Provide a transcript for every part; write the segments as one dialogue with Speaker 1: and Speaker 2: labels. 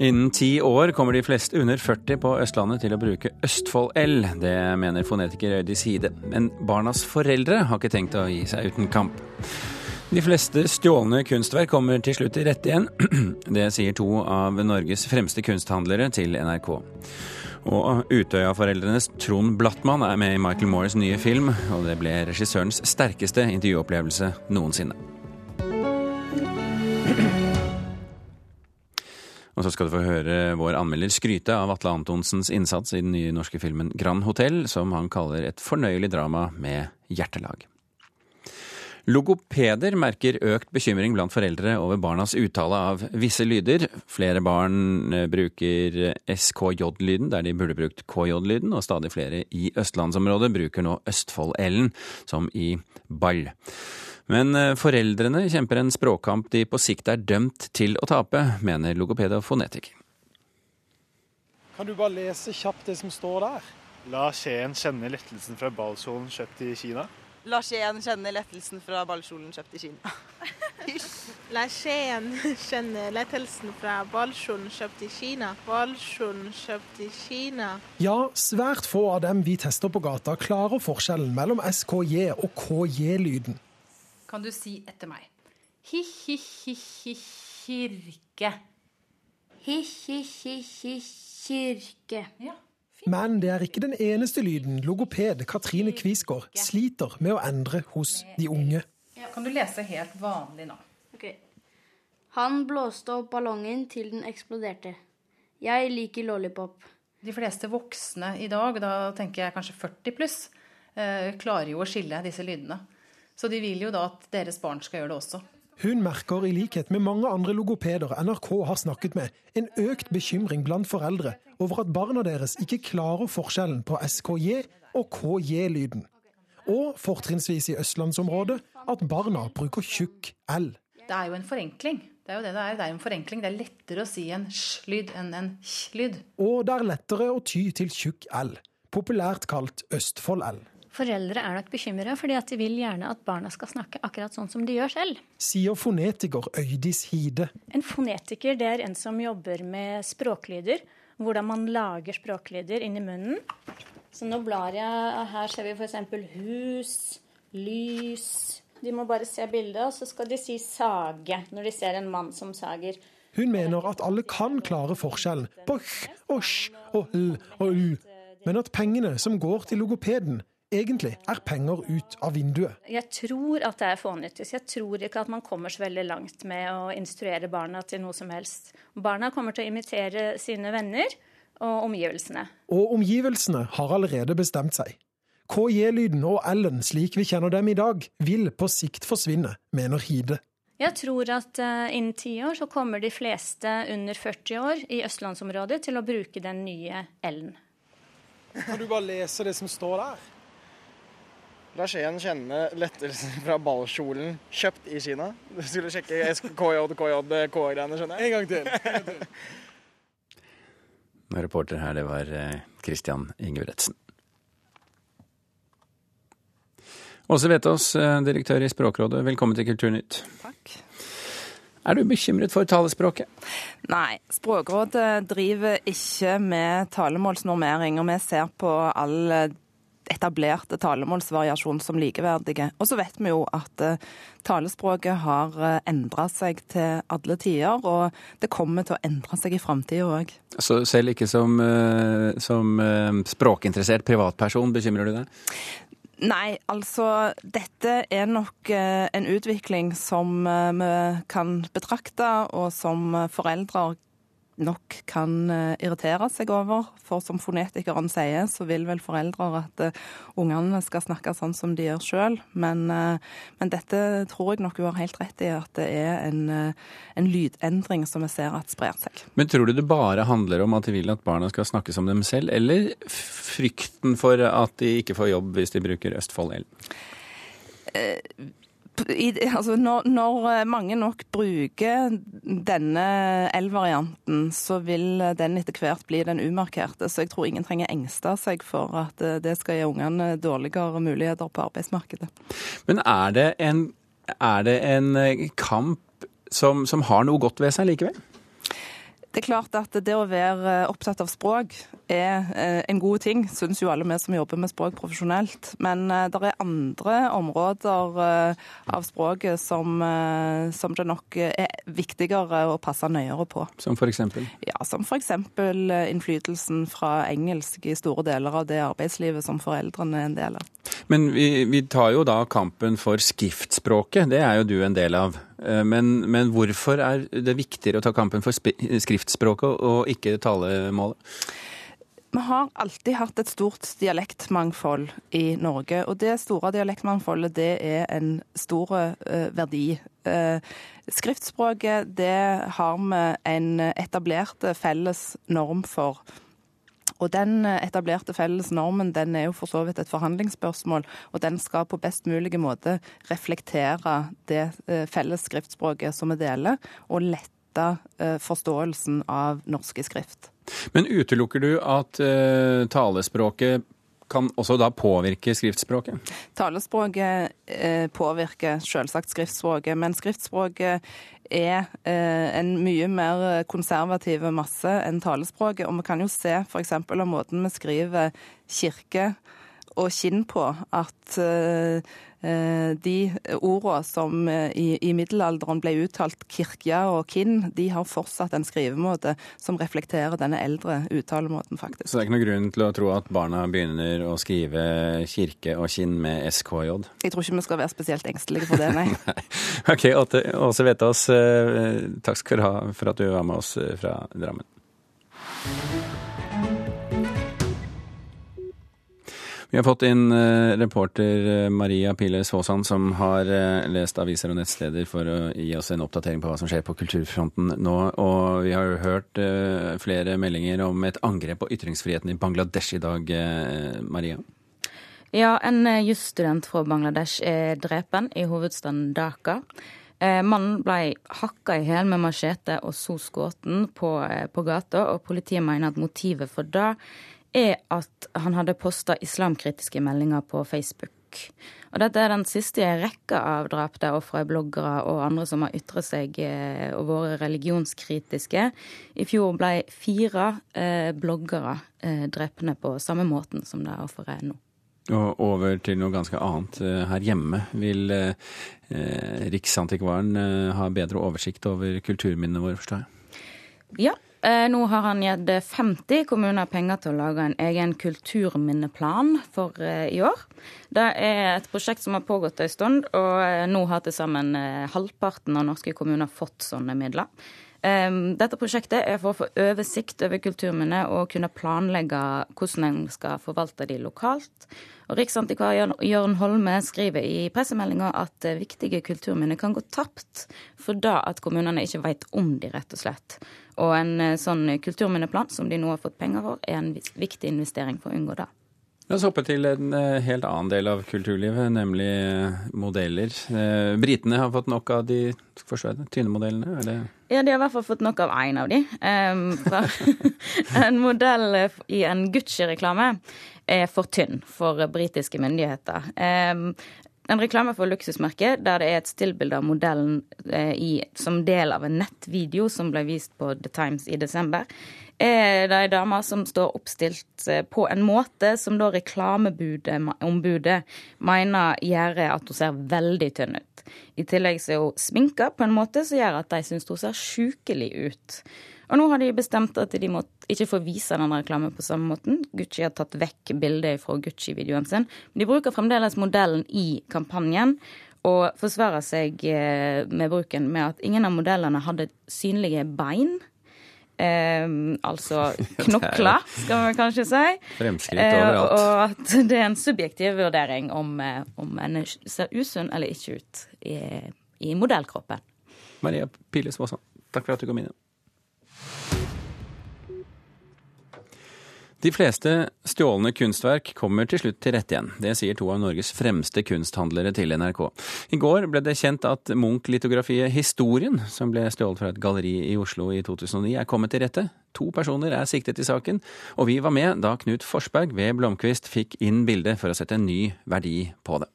Speaker 1: Innen ti år kommer de fleste under 40 på Østlandet til å bruke Østfold-L. Det mener fonetiker Øydis Hide. Men barnas foreldre har ikke tenkt å gi seg uten kamp. De fleste stjålne kunstverk kommer til slutt i rette igjen. Det sier to av Norges fremste kunsthandlere til NRK. Og Utøya-foreldrenes Trond Blattmann er med i Michael Moores nye film, og det ble regissørens sterkeste intervjuopplevelse noensinne. Og så skal du få høre vår anmelder skryte av Atle Antonsens innsats i den nye norske filmen Grand Hotell, som han kaller et fornøyelig drama med hjertelag. Logopeder merker økt bekymring blant foreldre over barnas uttale av visse lyder. Flere barn eh, bruker SKJ-lyden der de burde brukt KJ-lyden, og stadig flere i østlandsområdet bruker nå Østfold-L-en, som i ball. Men eh, foreldrene kjemper en språkkamp de på sikt er dømt til å tape, mener logoped og fonetiker.
Speaker 2: Kan du bare lese kjapt det som står der?
Speaker 3: La Skien kjenne lettelsen fra ballkjolen kjøpt i Kina.
Speaker 4: La Skien kjenne lettelsen fra ballkjolen kjøpt i Kina.
Speaker 5: La Skien kjenne lettelsen fra ballkjolen kjøpt i Kina. Ballkjolen kjøpt i Kina.
Speaker 2: Ja, svært få av dem vi tester på gata, klarer forskjellen mellom SKJ og KJ-lyden
Speaker 6: kan du si etter meg. Hi-hi-hi-kirke.
Speaker 7: Hi-hi-hi-kirke.
Speaker 6: Ja.
Speaker 2: Men det er ikke den eneste lyden logoped Katrine Kvisgaard sliter med å endre hos de unge.
Speaker 6: Kan du lese helt vanlig nå?
Speaker 7: Okay. Han blåste opp ballongen til den eksploderte. Jeg liker lollipop.
Speaker 6: De fleste voksne i dag, da tenker jeg kanskje 40 pluss, eh, klarer jo å skille disse lydene. Så de vil jo da at deres barn skal gjøre det også.
Speaker 2: Hun merker, i likhet med mange andre logopeder NRK har snakket med, en økt bekymring blant foreldre over at barna deres ikke klarer forskjellen på SKJ og KJ-lyden. Og fortrinnsvis i østlandsområdet at barna bruker tjukk L.
Speaker 6: Det er jo en forenkling. Det er jo det det er. Det er en forenkling. Det er lettere å si en sj-lyd enn en sj-lyd.
Speaker 2: Og det er lettere å ty til tjukk L, populært kalt Østfold-L.
Speaker 8: Foreldre er nok bekymra fordi at de vil gjerne at barna skal snakke akkurat sånn som de gjør selv.
Speaker 2: Sier fonetiker Øydis Hide.
Speaker 8: En fonetiker det er en som jobber med språklyder. Hvordan man lager språklyder inni munnen. Så nå blar jeg Her ser vi f.eks. hus, lys De må bare se bildet, og så skal de si sage når de ser en mann som sager.
Speaker 2: Hun mener at alle kan klare forskjellen på h og sj og l og u, men at pengene som går til logopeden, egentlig er penger ut av vinduet.
Speaker 8: Jeg tror at det er fånyttes. Jeg tror ikke at man kommer så veldig langt med å instruere barna til noe som helst. Barna kommer til å imitere sine venner og omgivelsene.
Speaker 2: Og omgivelsene har allerede bestemt seg. KJ-lyden og L-en slik vi kjenner dem i dag, vil på sikt forsvinne, mener Hide.
Speaker 8: Jeg tror at uh, innen ti år så kommer de fleste under 40 år i østlandsområdet til å bruke den nye L-en.
Speaker 2: Kan du bare lese det som står der?
Speaker 9: La Skien kjenne lettelsen fra ballkjolen kjøpt i Kina. Du skulle sjekke KJ, KJ, K-greiene, skjønner
Speaker 2: jeg. En gang til.
Speaker 1: Reporter her, det var eh, Christian Ingebretsen. Åse Vetås, eh, direktør i Språkrådet, velkommen til Kulturnytt.
Speaker 4: Takk.
Speaker 1: Er du bekymret for talespråket?
Speaker 4: Nei, Språkrådet driver ikke med talemålsnormering, og vi ser på all etablerte talemålsvariasjon som likeverdige. Og så vet vi jo at uh, talespråket har eh, endra seg til alle tider, og det kommer til å endre seg i framtida òg.
Speaker 1: Så selv ikke som, uh, som språkinteressert privatperson bekymrer du deg?
Speaker 4: Nei, altså dette er nok en utvikling som vi kan betrakte, og som foreldre nok kan eh, irritere seg over. For som fonetikeren sier, så vil vel foreldre at uh, ungene skal snakke sånn som de gjør sjøl. Men, uh, men, dette tror jeg nok hun har helt rett i, at det er en, en, lydendring som vi ser at sprer seg.
Speaker 1: Men tror du det bare handler om at de vil at barna skal snakke som dem selv, eller frykten for at de ikke får jobb hvis de bruker Østfold-L?
Speaker 4: I, altså når, når, eh, mange nok bruker denne L-varianten, så vil den etter hvert bli den umarkerte. Så jeg tror ingen trenger engste seg for at eh, det skal gi ungene dårligere muligheter på arbeidsmarkedet.
Speaker 1: Men er det en, er det en eh, kamp som, som har noe godt ved seg likevel?
Speaker 4: Det er klart at det å være opptatt av språk er eh, en god ting, syns jo alle vi som jobber med språk profesjonelt. Men eh, det er andre områder eh, av språket som, som, det nok er viktigere å passe nøyere på.
Speaker 1: Som eksempel?
Speaker 4: Ja, som eksempel innflytelsen fra engelsk i store deler av det arbeidslivet som foreldrene er en del av.
Speaker 1: Men vi, vi tar jo da kampen for skriftspråket, det er jo du en del av. Men, men hvorfor er det viktigere å ta kampen for skriftspråket og ikke talemålet?
Speaker 4: Vi har alltid hatt et stort dialektmangfold i Norge. Og det store dialektmangfoldet det er en stor uh, verdi. Uh, skriftspråket det har vi en etablert felles norm for. Og Den etablerte felles normen den er jo for så vidt et forhandlingsspørsmål, og den skal på best mulig måte reflektere det uh, felles skriftspråket som vi deler, og lette forståelsen av norske skrift.
Speaker 1: Men utelukker du at uh, talespråket kan også da påvirke skriftspråket?
Speaker 4: Talespråket eh, påvirker selvsagt skriftspråket, men skriftspråket er eh, en mye mer konservativ masse enn talespråket. Og vi kan jo se f.eks. av måten vi skriver kirke og kinn på, at eh, de ordene som eh, i, i, middelalderen ble uttalt kirke og kinn, de har fortsatt en skrivemåte som reflekterer denne eldre uttalemåten, faktisk.
Speaker 1: Så det er ikke noen grunn til å tro at barna begynner å skrive kirke og kinn med SKJ?
Speaker 4: Jeg tror ikke vi skal være spesielt engstelige for det, nei. nei.
Speaker 1: Ok, Åse Vetås, eh, takk skal du ha for at du var med oss fra Drammen. Vi har fått inn uh, reporter uh, Maria Piles Svåsand, som har uh, lest aviser og nettsteder for å gi oss en oppdatering på hva som skjer på kulturfronten nå. Og vi har hørt flere meldinger om et angrep på ytringsfriheten i Bangladesh i dag, Maria.
Speaker 10: Ja, en jusstudent fra Bangladesh er drepen i hovedstaden Dhaka. Mannen ble hakka i hjel med machete og så skutt på, på gata, og politiet mener at motivet for det er at han hadde posta islamkritiske meldinger på Facebook. Og dette er den siste i en rekke av drap der ofre er bloggere og andre som har ytret seg eh, og vært religionskritiske. I fjor ble fire eh, bloggere eh, drepne på samme måten som det offeret er nå.
Speaker 1: Og over til noe ganske annet. Eh, her hjemme vil eh, Riksantikvaren eh, ha bedre oversikt over kulturminnene våre, forstår jeg?
Speaker 10: Ja, nå har han gitt 50 kommuner penger til å lage en egen kulturminneplan for eh, i år. Det er et prosjekt som har pågått en stund, og eh, nå har til sammen halvparten av norske kommuner fått sånne midler. Dette prosjektet er for å få oversikt over kulturminner og kunne planlegge hvordan en skal forvalte de lokalt. Og Riksantikvar Jørn Holme skriver i pressemeldinga at viktige kulturminner kan gå tapt for da at kommunene ikke vet om de, rett og slett. Og en eh, sånn kulturminneplan som de nå har fått penger for, er en viktig investering for å unngå det.
Speaker 1: La oss hoppe til en eh, helt annen del av kulturlivet, nemlig eh, modeller. Britene har fått nok av de tynne modellene? det?
Speaker 10: Ja, de har i hvert fall fått nok av én av de. en modell i en Gucci-reklame er for tynn for britiske myndigheter. En reklame for luksusmerket der det er et stillbilde av modellen eh, i, som del av en nettvideo som ble vist på The Times i desember. Er det ei dame som står oppstilt eh, på en måte som da reklameombudet mener gjør at hun ser veldig tynn ut. I tillegg så er hun sminka på en måte som gjør at de syns hun ser sjukelig ut. Og nå har de bestemt at de må ikke få vise den reklamen på samme måten. Gucci har tatt vekk bildet fra Gucci-videoen sin. Men de bruker fremdeles modellen i kampanjen. Og forsvarer seg eh, med bruken med at ingen av modellene hadde synlige bein. Eh, altså knokler, skal vi kanskje si.
Speaker 1: Fremskritt overalt.
Speaker 10: Eh, og at det er en subjektiv vurdering om, eh, om en ser usunn eller ikke ut i, i modellkroppen.
Speaker 1: Maria Piles Vaasan, takk for at du kom inn. De fleste stjålne kunstverk kommer til slutt til rette igjen. Det sier to av Norges fremste kunsthandlere til NRK. I går ble det kjent at Munch-litografiet Historien, som ble stjålet fra et galleri i Oslo i 2009, er kommet til rette. To personer er siktet i saken, og vi var med da Knut Forsberg ved Blomkvist fikk inn bildet for å sette en ny verdi på det.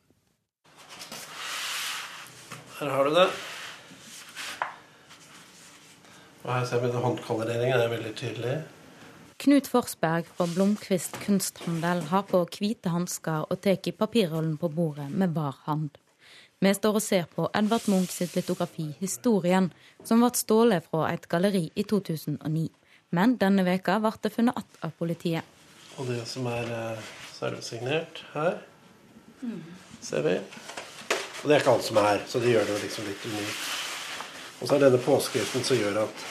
Speaker 11: Her har du det. Og her ser vi håndkoloreringen er veldig tydelig.
Speaker 10: Knut Forsberg fra Blomkvist kunsthandel har på hvite hansker og tar papirrollen på bordet med bar hand. Vi står og ser på Edvard Munch sitt litografi 'Historien', som ble stjålet fra et galleri i 2009. Men denne veka ble det funnet igjen av politiet.
Speaker 11: Og det som er eh, servesignert her, ser vi. Og det er ikke alt som er, så det gjør det liksom litt unikt. Og så er denne påskriften som gjør at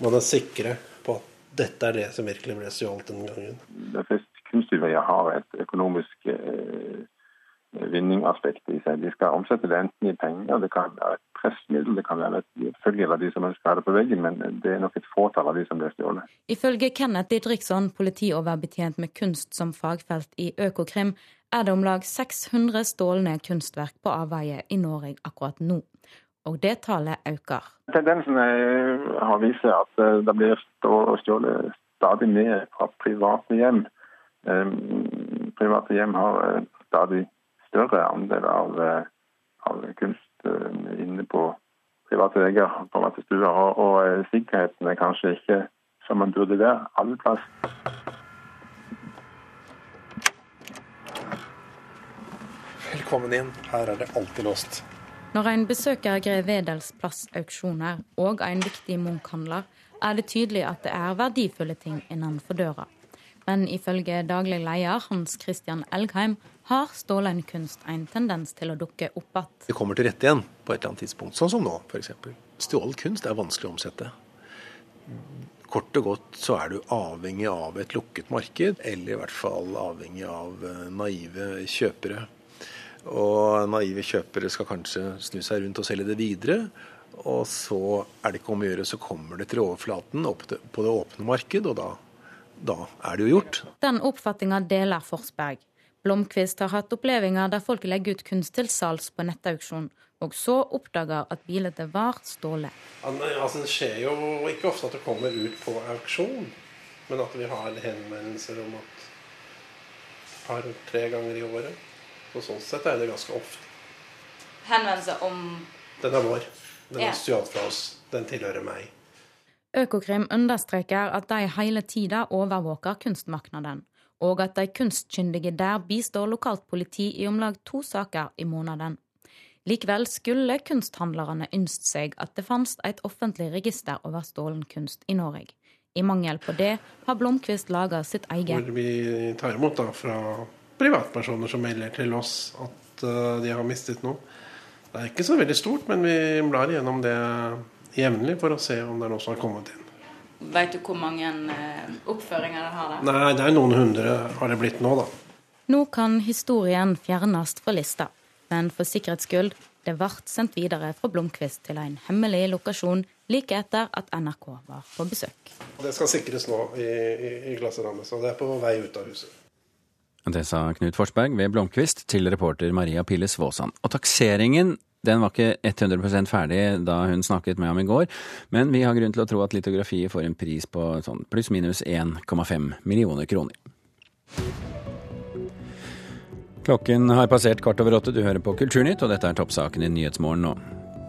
Speaker 11: man er sikre dette er det som virkelig ble stjålet den gangen.
Speaker 12: De fleste kunstutøvere har et økonomisk eh, vinningaspekt i seg. De skal omsette det enten i penger, det kan være et pressmiddel, det kan være et følge av de som ønsker å ha det på veggen, men det er nok et fåtall av de som blir stjålet.
Speaker 10: Ifølge Kenneth Didriksson, politioverbetjent med kunst som fagfelt i Økokrim, er det om lag 600 stålne kunstverk på avveie i Norge akkurat nå. Og det tallet øker.
Speaker 12: Tendensen har vist seg at eh, det blir stjålet stadig mer fra private hjem. Eh, private hjem har eh, stadig større andel av, av kunst inne på private vegger, private stuer. Og, og sikkerheten er kanskje ikke som man burde være alle plass.
Speaker 11: Velkommen inn. Her er det alltid låst.
Speaker 10: Når en besøker Grev Wedels plassauksjoner og en viktig Munch-handler, er det tydelig at det er verdifulle ting innenfor døra. Men ifølge daglig leder Hans Christian Elgheim har stålen kunst en tendens til å dukke opp igjen.
Speaker 11: Det kommer til rette igjen på et eller annet tidspunkt, sånn som nå f.eks. Stjålet kunst er vanskelig å omsette. Kort og godt så er du avhengig av et lukket marked, eller i hvert fall avhengig av eh, naive kjøpere. Og naive kjøpere skal kanskje snu seg rundt og selge det videre. Og så er det ikke om å gjøre, så kommer det til overflaten opp på det åpne marked, og da, da er det jo gjort.
Speaker 10: Den oppfatninga deler Forsberg. Blomkvist har hatt opplevelser der folk legger ut kunst til salgs på nettauksjon, og så oppdager at bildet var stjålet.
Speaker 11: Altså, det skjer jo ikke ofte at det kommer ut på auksjon, men at vi har henvendelser om at et par-tre ganger i året. Og sånn sett er det ganske ofte.
Speaker 10: Henvendelser om
Speaker 11: Den er vår. Den
Speaker 10: Ja.
Speaker 11: er stjålet fra oss. Den tilhører meg.
Speaker 10: Økokrim understreker at de hele tida overvåker kunstmarkedet, og at de kunstkyndige der bistår lokalt politi i om lag to saker i måneden. Likevel skulle kunsthandlerne ønske seg at det fantes et offentlig register over stålen kunst i Norge. I mangel på det har Blomkvist laga sitt eget.
Speaker 11: Hvor vi tar imot da fra privatpersoner som melder til oss at eh, de har mistet noe. Det er ikke så veldig stort, men vi blar igjennom det jevnlig for å se om det er noe som har kommet inn.
Speaker 10: Vet du hvor mange oppføringer det har?
Speaker 11: Nei, det er noen hundre har det blitt nå, da.
Speaker 10: Nå kan historien fjernes fra lista, men for sikkerhets skyld, det ble sendt videre fra Blomkvist til en hemmelig lokasjon like etter at NRK var på besøk.
Speaker 11: Det skal sikres nå i, i, i klasserammet, så det er på vei ut av huset.
Speaker 1: Det sa Knut Forsberg ved Blomkvist til reporter Maria Pilles Svåsand. Og takseringen den var ikke 100% ferdig da hun snakket med ham i går, men vi har grunn til å tro at litografiet får en pris på sånn pluss-minus 1,5 millioner kroner. Klokken har passert kvart over åtte, du hører på Kulturnytt, og dette er toppsaken i Nyhetsmorgen nå.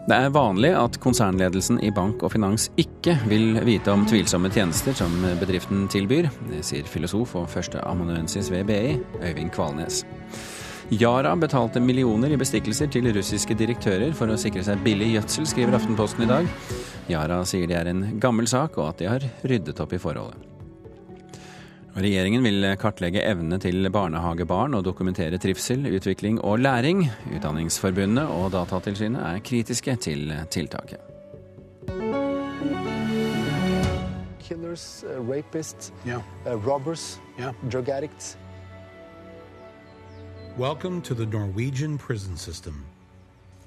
Speaker 1: Det er vanlig at konsernledelsen i bank og finans ikke vil vite om tvilsomme tjenester som bedriften tilbyr. Sier filosof og førsteamanuensis ved BI, Øyvind Kvalnes. Yara betalte millioner i bestikkelser til russiske direktører for å sikre seg billig gjødsel, skriver Aftenposten i dag. Yara sier det er en gammel sak, og at de har ryddet opp i forholdet. Regjeringen vil kartlegge evnene til barnehagebarn og dokumentere trivsel, utvikling og læring. Utdanningsforbundet og Datatilsynet er kritiske til tiltaket.
Speaker 13: Killers, uh, rapists, uh, robbers, drug addicts.
Speaker 14: Welcome to the Norwegian prison system,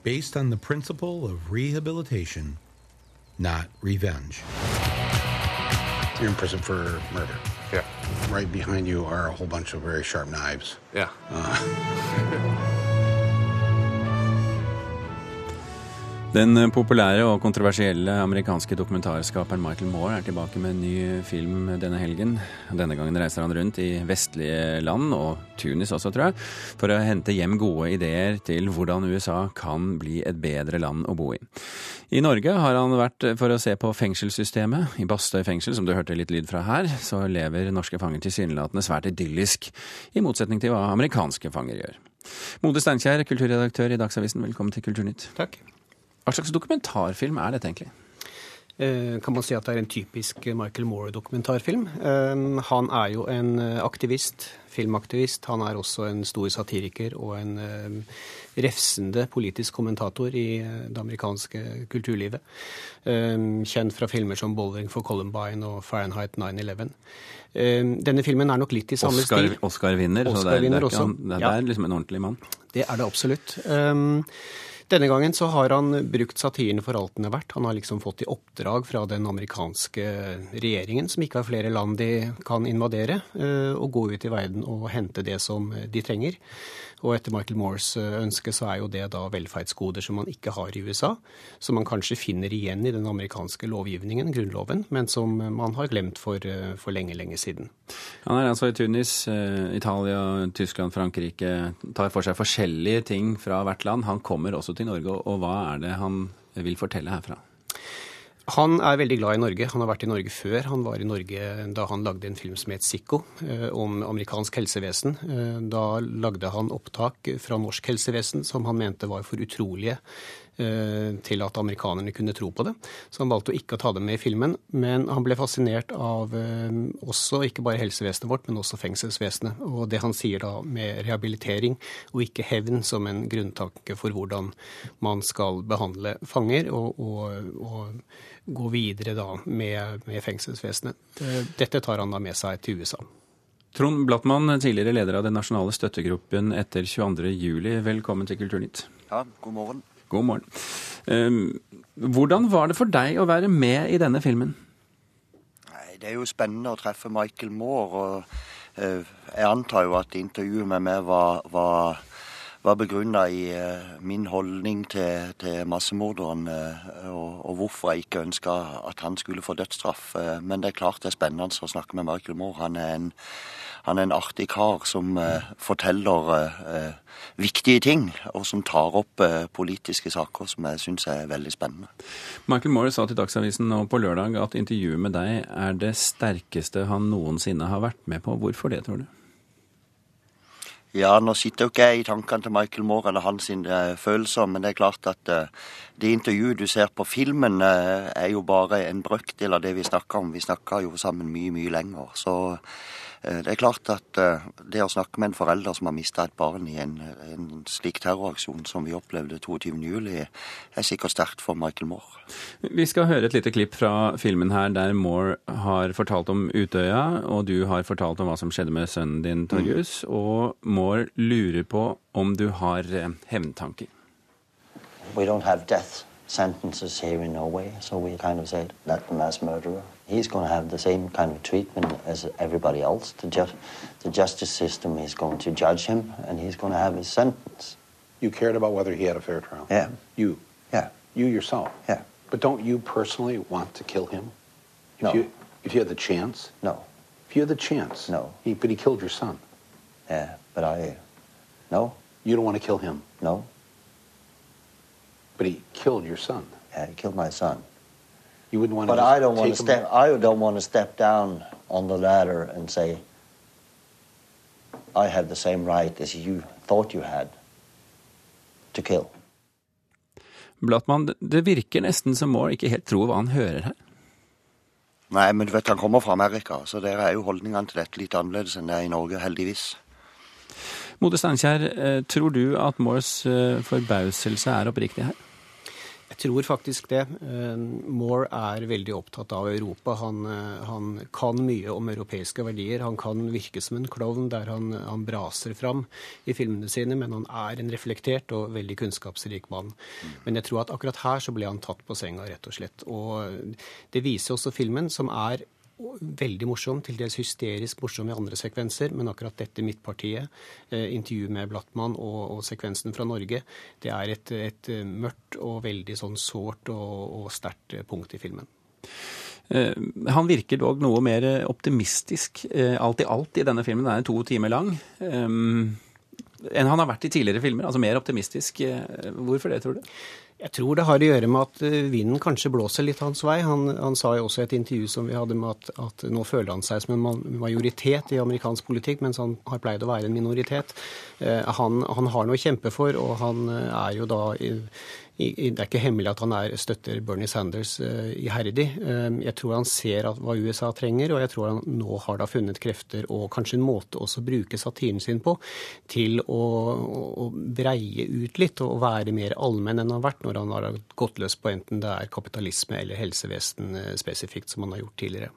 Speaker 14: based on the principle of rehabilitation, not revenge.
Speaker 15: You're in prison for murder. Yeah. Right behind you are a whole bunch of very sharp knives.
Speaker 16: Yeah.
Speaker 1: Den populære og kontroversielle amerikanske dokumentarskaperen Michael Moore er tilbake med en ny film denne helgen. Denne gangen reiser han rundt i vestlige land, og Tunis også, tror jeg, for å hente hjem gode ideer til hvordan USA kan bli et bedre land å bo i. I Norge har han vært for å se på fengselssystemet. I Bastøy fengsel, som du hørte litt lyd fra her, så lever norske fanger tilsynelatende svært idyllisk, i motsetning til hva amerikanske fanger gjør. Mode Steinkjer, kulturredaktør i Dagsavisen, velkommen til Kulturnytt.
Speaker 16: Takk.
Speaker 1: Hva slags dokumentarfilm er dette egentlig?
Speaker 16: Eh, kan man si at det er en typisk Michael Moore-dokumentarfilm. Eh, han er jo en aktivist, filmaktivist. Han er også en stor satiriker og en eh, refsende politisk kommentator i det amerikanske kulturlivet. Kjent fra filmer som 'Bowling for Columbine' og 'Fahrenheit 9-11'. Denne filmen er nok litt i samme
Speaker 1: Oscar,
Speaker 16: stil.
Speaker 1: Oscar-vinner, så det er, det er, det er ja. liksom en ordentlig mann?
Speaker 16: Det er det absolutt. Denne gangen så har han brukt satiren for alt den er verdt. Han har liksom fått i oppdrag fra den amerikanske regjeringen, som ikke har flere land de kan invadere, å gå ut i verden og hente det som de trenger. Og etter Michael Moores eh, ønske så er jo det da velferdsgoder som man ikke har i USA, som man kanskje finner igjen i den amerikanske lovgivningen, grunnloven, men som man har glemt for, eh, for lenge, lenge siden.
Speaker 1: Han er altså i Tunis, eh, Italia, Tyskland, Frankrike. Tar for seg forskjellige ting fra hvert land. Han kommer også til Norge, og hva er det han vil fortelle herfra?
Speaker 16: Han er veldig glad i Norge. Han har vært i Norge før. Han var i Norge da han lagde en film som het Sicko, eh, om amerikansk helsevesen. Eh, da lagde han opptak fra norsk helsevesen som han mente var for utrolige til at amerikanerne kunne tro på det. Så han valgte å ikke ta det med i filmen. Men han ble fascinert av eh, også ikke bare helsevesenet vårt, men også fengselsvesenet. Og det han sier da med rehabilitering og ikke hevn som en grunntanke for hvordan man skal behandle fanger, og, og, og gå videre da med, med fengselsvesenet. Eh, dette tar han da med seg til USA.
Speaker 1: Trond Blattmann, tidligere leder av den nasjonale støttegruppen etter 22.07. Velkommen til Kulturnytt.
Speaker 17: Ja, god morgen.
Speaker 1: God morgen. Ehm, hvordan var det for deg å være med i denne filmen?
Speaker 17: Det er jo spennende å treffe Michael Moore. og eh, Jeg antar jo at intervjuet med meg var, var, var begrunna i eh, min holdning til, til massemorderen eh, og, og, hvorfor jeg ikke ønska at han skulle få dødsstraff. Men det er klart det er spennende å snakke med Michael Moore. Han er en han er en artig kar som eh, forteller eh, viktige ting, og som tar opp eh, politiske saker som jeg syns er veldig spennende.
Speaker 1: Michael Moore sa til Dagsavisen nå på lørdag at intervjuet med deg er det sterkeste han noensinne har vært med på. Hvorfor det, tror du?
Speaker 17: Ja, nå sitter jo ikke jeg i tankene til Michael Moore eller hans uh, følelser, men det er klart at uh, det intervjuet du ser på filmen, er jo bare en brøkdel av det vi snakker om. Vi snakker jo sammen mye, mye lenger. Så Eh, det er klart at eh, det å snakke med en forelder som har mista et barn i en, en, slik terroraksjon som vi opplevde 22.07, er sikkert sterkt for Michael Moore.
Speaker 1: Vi skal høre et lite klipp fra filmen her der Moore har fortalt om Utøya, og du har fortalt om hva som skjedde med sønnen din, Torjus. Mm. Og Moore lurer på om du har eh, hevntanker.
Speaker 17: We don't have death sentences here in Norway, so we kind of said that the mass murderer he's going to have the same kind of treatment as everybody else. The, ju the justice system is going to judge him, and he's going to have his sentence.
Speaker 15: You cared about whether he had a fair trial?
Speaker 17: Yeah.
Speaker 15: You?
Speaker 17: Yeah.
Speaker 15: You yourself?
Speaker 17: Yeah.
Speaker 15: But don't you personally want to kill him? If
Speaker 17: no.
Speaker 15: You, if you had the chance?
Speaker 17: No.
Speaker 15: If you had the chance?
Speaker 17: No.
Speaker 15: He, but he killed your son.
Speaker 17: Yeah, but I... No.
Speaker 15: You don't want to kill him?
Speaker 17: No.
Speaker 15: But he killed your son?
Speaker 17: Yeah, he killed my son.
Speaker 15: You wouldn't want
Speaker 17: but
Speaker 15: to.
Speaker 17: But I don't want to step. I don't want to step down on the ladder and say, "I have the same right as you thought you had to kill."
Speaker 1: Blattmann, det virker nesten som Moore ikke helt tror hva han hører her.
Speaker 17: Nei, men du vet han kommer fra Amerika, så der er jo holdningene til dette litt annerledes enn det er i Norge, heldigvis.
Speaker 1: Mode Steinkjer, eh, tror du at Moores eh, forbauselse er oppriktig her?
Speaker 16: Jeg tror faktisk det. Eh, Moore er veldig opptatt av Europa. Han, eh, han, kan mye om europeiske verdier. Han kan virke som en klovn der han, han, braser fram i filmene sine, men han er en reflektert og veldig kunnskapsrik mann. Men jeg tror at akkurat her så ble han tatt på senga, rett og slett. Og det viser også filmen, som er veldig morsom, til dels hysterisk morsom i andre sekvenser, men akkurat dette midtpartiet, eh, intervjuet med Blattmann og, og, sekvensen fra Norge, det er et, et eh, mørkt og veldig sånn sårt og, og sterkt eh, punkt i filmen.
Speaker 1: Han virker dog noe mer optimistisk alt i alt i denne filmen. Den er to timer lang. Enn han har vært i tidligere filmer. Altså mer optimistisk. Hvorfor det, tror du?
Speaker 16: Jeg tror det har å gjøre med at eh, vinden kanskje blåser litt hans vei. Han, han sa jo også i et intervju som vi hadde med at, at, nå føler han seg som en majoritet i amerikansk politikk, mens han har pleid å være en minoritet. Eh, han, han har noe å kjempe for, og han eh, er jo da det er ikke hemmelig at han er, støtter Bernie Sanders uh, iherdig. Uh, jeg tror han ser hva USA trenger, og jeg tror han nå har da funnet krefter og kanskje en måte også å bruke satiren sin på til å, å, breie ut litt og være mer allmenn enn han har vært når han har gått løs på enten det er kapitalisme eller helsevesen uh, spesifikt, som han har gjort tidligere.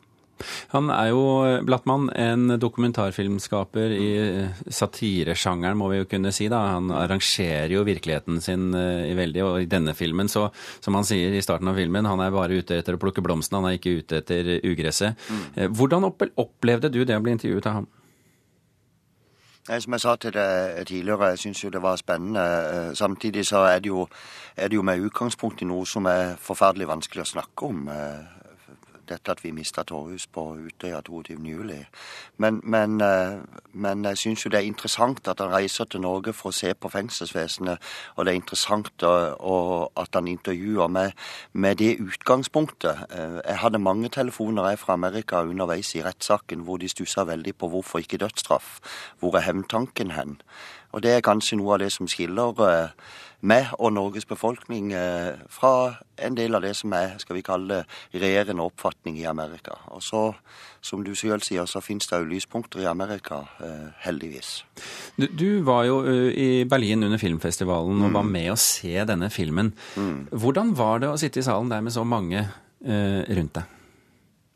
Speaker 1: Han er jo, Blattmann, en dokumentarfilmskaper i satiresjangeren, må vi jo kunne si. da. Han arrangerer jo virkeligheten sin eh, i veldig, og i denne filmen, så som han sier i starten av filmen, han er bare ute etter å plukke blomstene, han er ikke ute etter ugresset. Mm. Eh, hvordan opplevde du det å bli intervjuet av ham?
Speaker 17: Som jeg sa til deg tidligere, jeg syns jo det var spennende. Eh, samtidig så er det, jo, er det jo med utgangspunkt i noe som er forferdelig vanskelig å snakke om dette at vi mista Torhus på Utøya 22.07. Men, men, eh, men jeg syns jo det er interessant at han reiser til Norge for å se på fengselsvesenet, og det er interessant at han intervjuer med, med det utgangspunktet. Eh, jeg hadde mange telefoner jeg fra Amerika underveis i rettssaken hvor de stussa veldig på hvorfor ikke dødsstraff. Hvor er hevntanken hen? Og det er kanskje noe av det som skiller eh, meg og Norges befolkning eh, fra en del av det som er skal vi kalle det, regjerende oppfatning i Amerika. Og så, som du selv sier, så finnes det jo lyspunkter i Amerika, eh, heldigvis.
Speaker 1: Du, du var jo i Berlin under filmfestivalen og mm. var med å se denne filmen. Mm. Hvordan var det å sitte i salen der med så mange eh, rundt deg?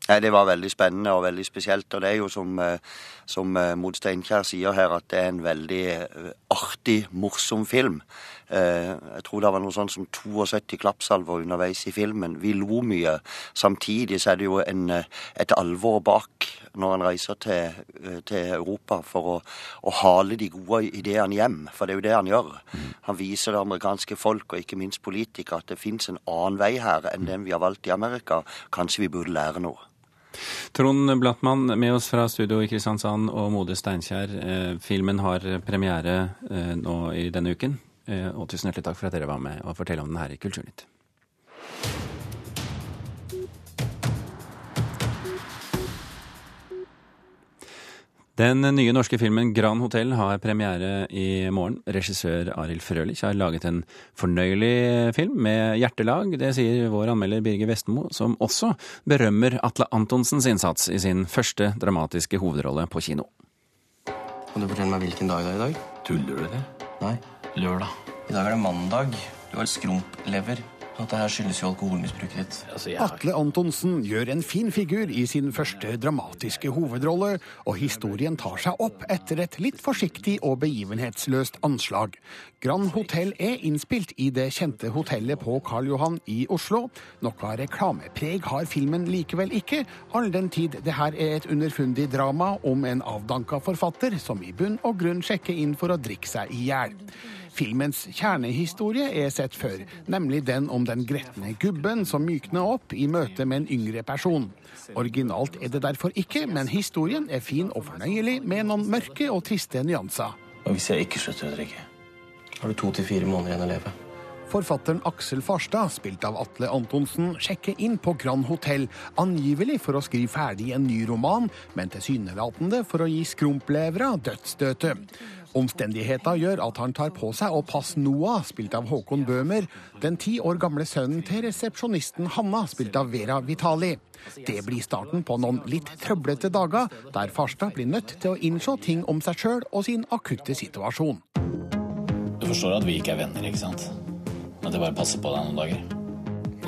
Speaker 17: Nei, Det var veldig spennende og veldig spesielt. Og det er jo som, eh, som eh, Mod Steinkjer sier her, at det er en veldig eh, artig, morsom film. Jeg tror det var noe sånn som 72 klappsalver underveis i filmen. Vi lo mye. Samtidig så er det jo en, et alvor bak når han reiser til, til Europa for å, å, hale de gode ideene hjem. For det er jo det han gjør. Han viser det amerikanske folk, og ikke minst politikere, at det fins en annen vei her enn den vi har valgt i Amerika. Kanskje vi burde lære noe.
Speaker 1: Trond Blattmann med oss fra studio i Kristiansand og Mode Steinkjer. Eh, filmen har premiere eh, nå i denne uken. Eh, og tusen hjertelig takk for at dere var med og fortelle om den her i Kulturnytt. Den nye norske filmen 'Gran Hotell' har premiere i morgen. Regissør Arild Frølich har laget en fornøyelig film med hjertelag. Det sier vår anmelder Birger Vestmo, som også berømmer Atle Antonsens innsats i sin første dramatiske hovedrolle på kino.
Speaker 18: Kan du fortelle meg hvilken dag det er i dag?
Speaker 19: Tuller du det?
Speaker 18: Nei.
Speaker 19: Lørdag.
Speaker 18: I dag er det mandag. Du har skrumplever. At det her skyldes jo alkoholmisbruket ditt.
Speaker 20: Altså, jeg... Atle Antonsen gjør en fin figur i sin første dramatiske hovedrolle, og historien tar seg opp etter et litt forsiktig og begivenhetsløst anslag. Grand Hotell er innspilt i det kjente hotellet på Karl Johan i Oslo. Noe reklamepreg har filmen likevel ikke, all den tid det her er et underfundig drama om en avdanka forfatter som i bunn og grunn sjekker inn for å drikke seg i hjel. Filmens kjernehistorie er sett før, nemlig den om den gretne gubben som mykner opp i møte med en yngre person. Originalt er det derfor ikke, men historien er fin og fornøyelig med noen mørke og triste nyanser.
Speaker 18: Og hvis jeg ikke slutter å drikke, har du to til fire måneder igjen å leve.
Speaker 20: Forfatteren Aksel Farstad, spilt av Atle Antonsen, sjekker inn på Grand Hotell, angivelig for å skrive ferdig en ny roman, men tilsynelatende for å gi skrumplevere dødsstøtet. Omstendigheter gjør at han tar på seg å passe Noah, spilt av Håkon Bøhmer, den ti år gamle sønnen til resepsjonisten Hanna, spilt av Vera Vitali. Det blir starten på noen litt trøblete dager, der Farstad blir nødt til å innse ting om seg sjøl og sin akutte situasjon.
Speaker 19: Du forstår at vi ikke er venner, ikke sant? At jeg bare passer på deg noen dager?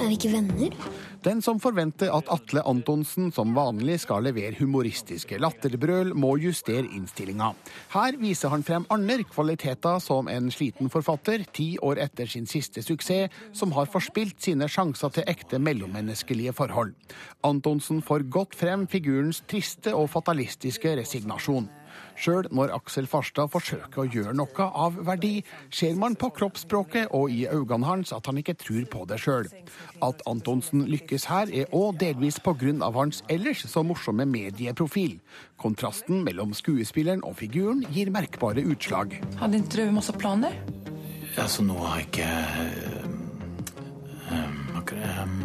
Speaker 21: Er vi ikke venner?
Speaker 20: Den som forventer at Atle Antonsen som vanlig skal levere humoristiske latterbrøl, må justere innstillinga. Her viser han frem andre kvaliteter som en sliten forfatter, ti år etter sin siste suksess, som har forspilt sine sjanser til ekte mellommenneskelige forhold. Antonsen får godt frem figurens triste og fatalistiske resignasjon. Sjøl når Aksel Farstad forsøker å gjøre noe av verdi, ser man på kroppsspråket og i øynene hans at han ikke tror på det sjøl. At Antonsen lykkes her, er òg delvis pga. hans ellers så morsomme medieprofil. Kontrasten mellom skuespilleren og figuren gir merkbare utslag.
Speaker 22: Hadde ikke du masse planer?
Speaker 19: Altså, nå har jeg ikke Um,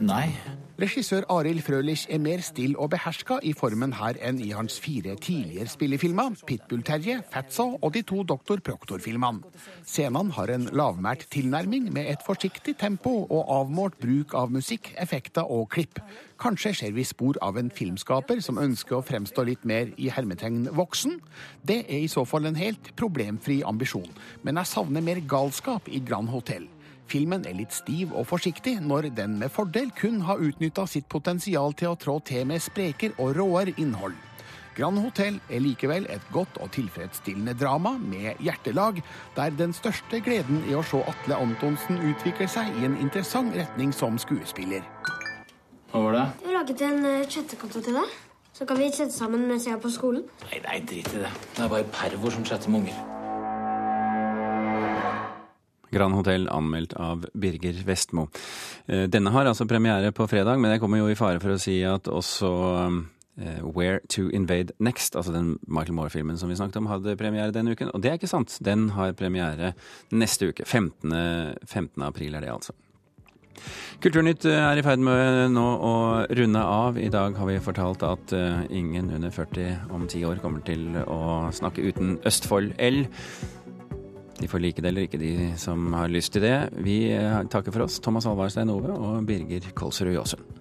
Speaker 19: nei.
Speaker 20: Regissør Arild Frølich er mer still og beherska i formen her enn i hans fire tidligere spillefilmer, Pitbull-Terje, 'Fatso' og de to Doktor Proktor-filmene. Scenene har en lavmælt tilnærming med et forsiktig tempo og avmålt bruk av musikk, effekter og klipp. Kanskje ser vi spor av en filmskaper som ønsker å fremstå litt mer i hermetegn voksen. Det er i så fall en helt problemfri ambisjon, men jeg savner mer galskap i Grand Hotell. Filmen er litt stiv og forsiktig, når den med fordel kun har utnytta sitt potensial til å trå til med spreker og råere innhold. Grand Hotell er likevel et godt og tilfredsstillende drama med hjertelag, der den største gleden i å se Atle Antonsen utvikle seg i en interessant retning som skuespiller.
Speaker 19: Hva var det?
Speaker 21: Vi laget en uh, chattekonto til deg. Så kan vi chatte sammen mens jeg er på skolen.
Speaker 19: Nei, nei, drit i det. Det er bare pervor som chatter med unger.
Speaker 1: Grand Hotell anmeldt av Birger Vestmo. Eh, denne har altså premiere på fredag, men jeg kommer jo i fare for å si at også uh, Where to Invade Next, altså den Michael Moore-filmen som vi snakket om, hadde premiere denne uken. Og det er ikke sant. Den har premiere neste uke. 15. 15. april er det, altså. Kulturnytt eh, er i ferd med nå å runde av. I dag har vi fortalt at ingen under 40 om ti år kommer til å snakke uten Østfold L. De får like det eller ikke, de som har lyst til det. Vi takker for oss, Thomas Alvarstein Ove og Birger Kolsrud Jåsund.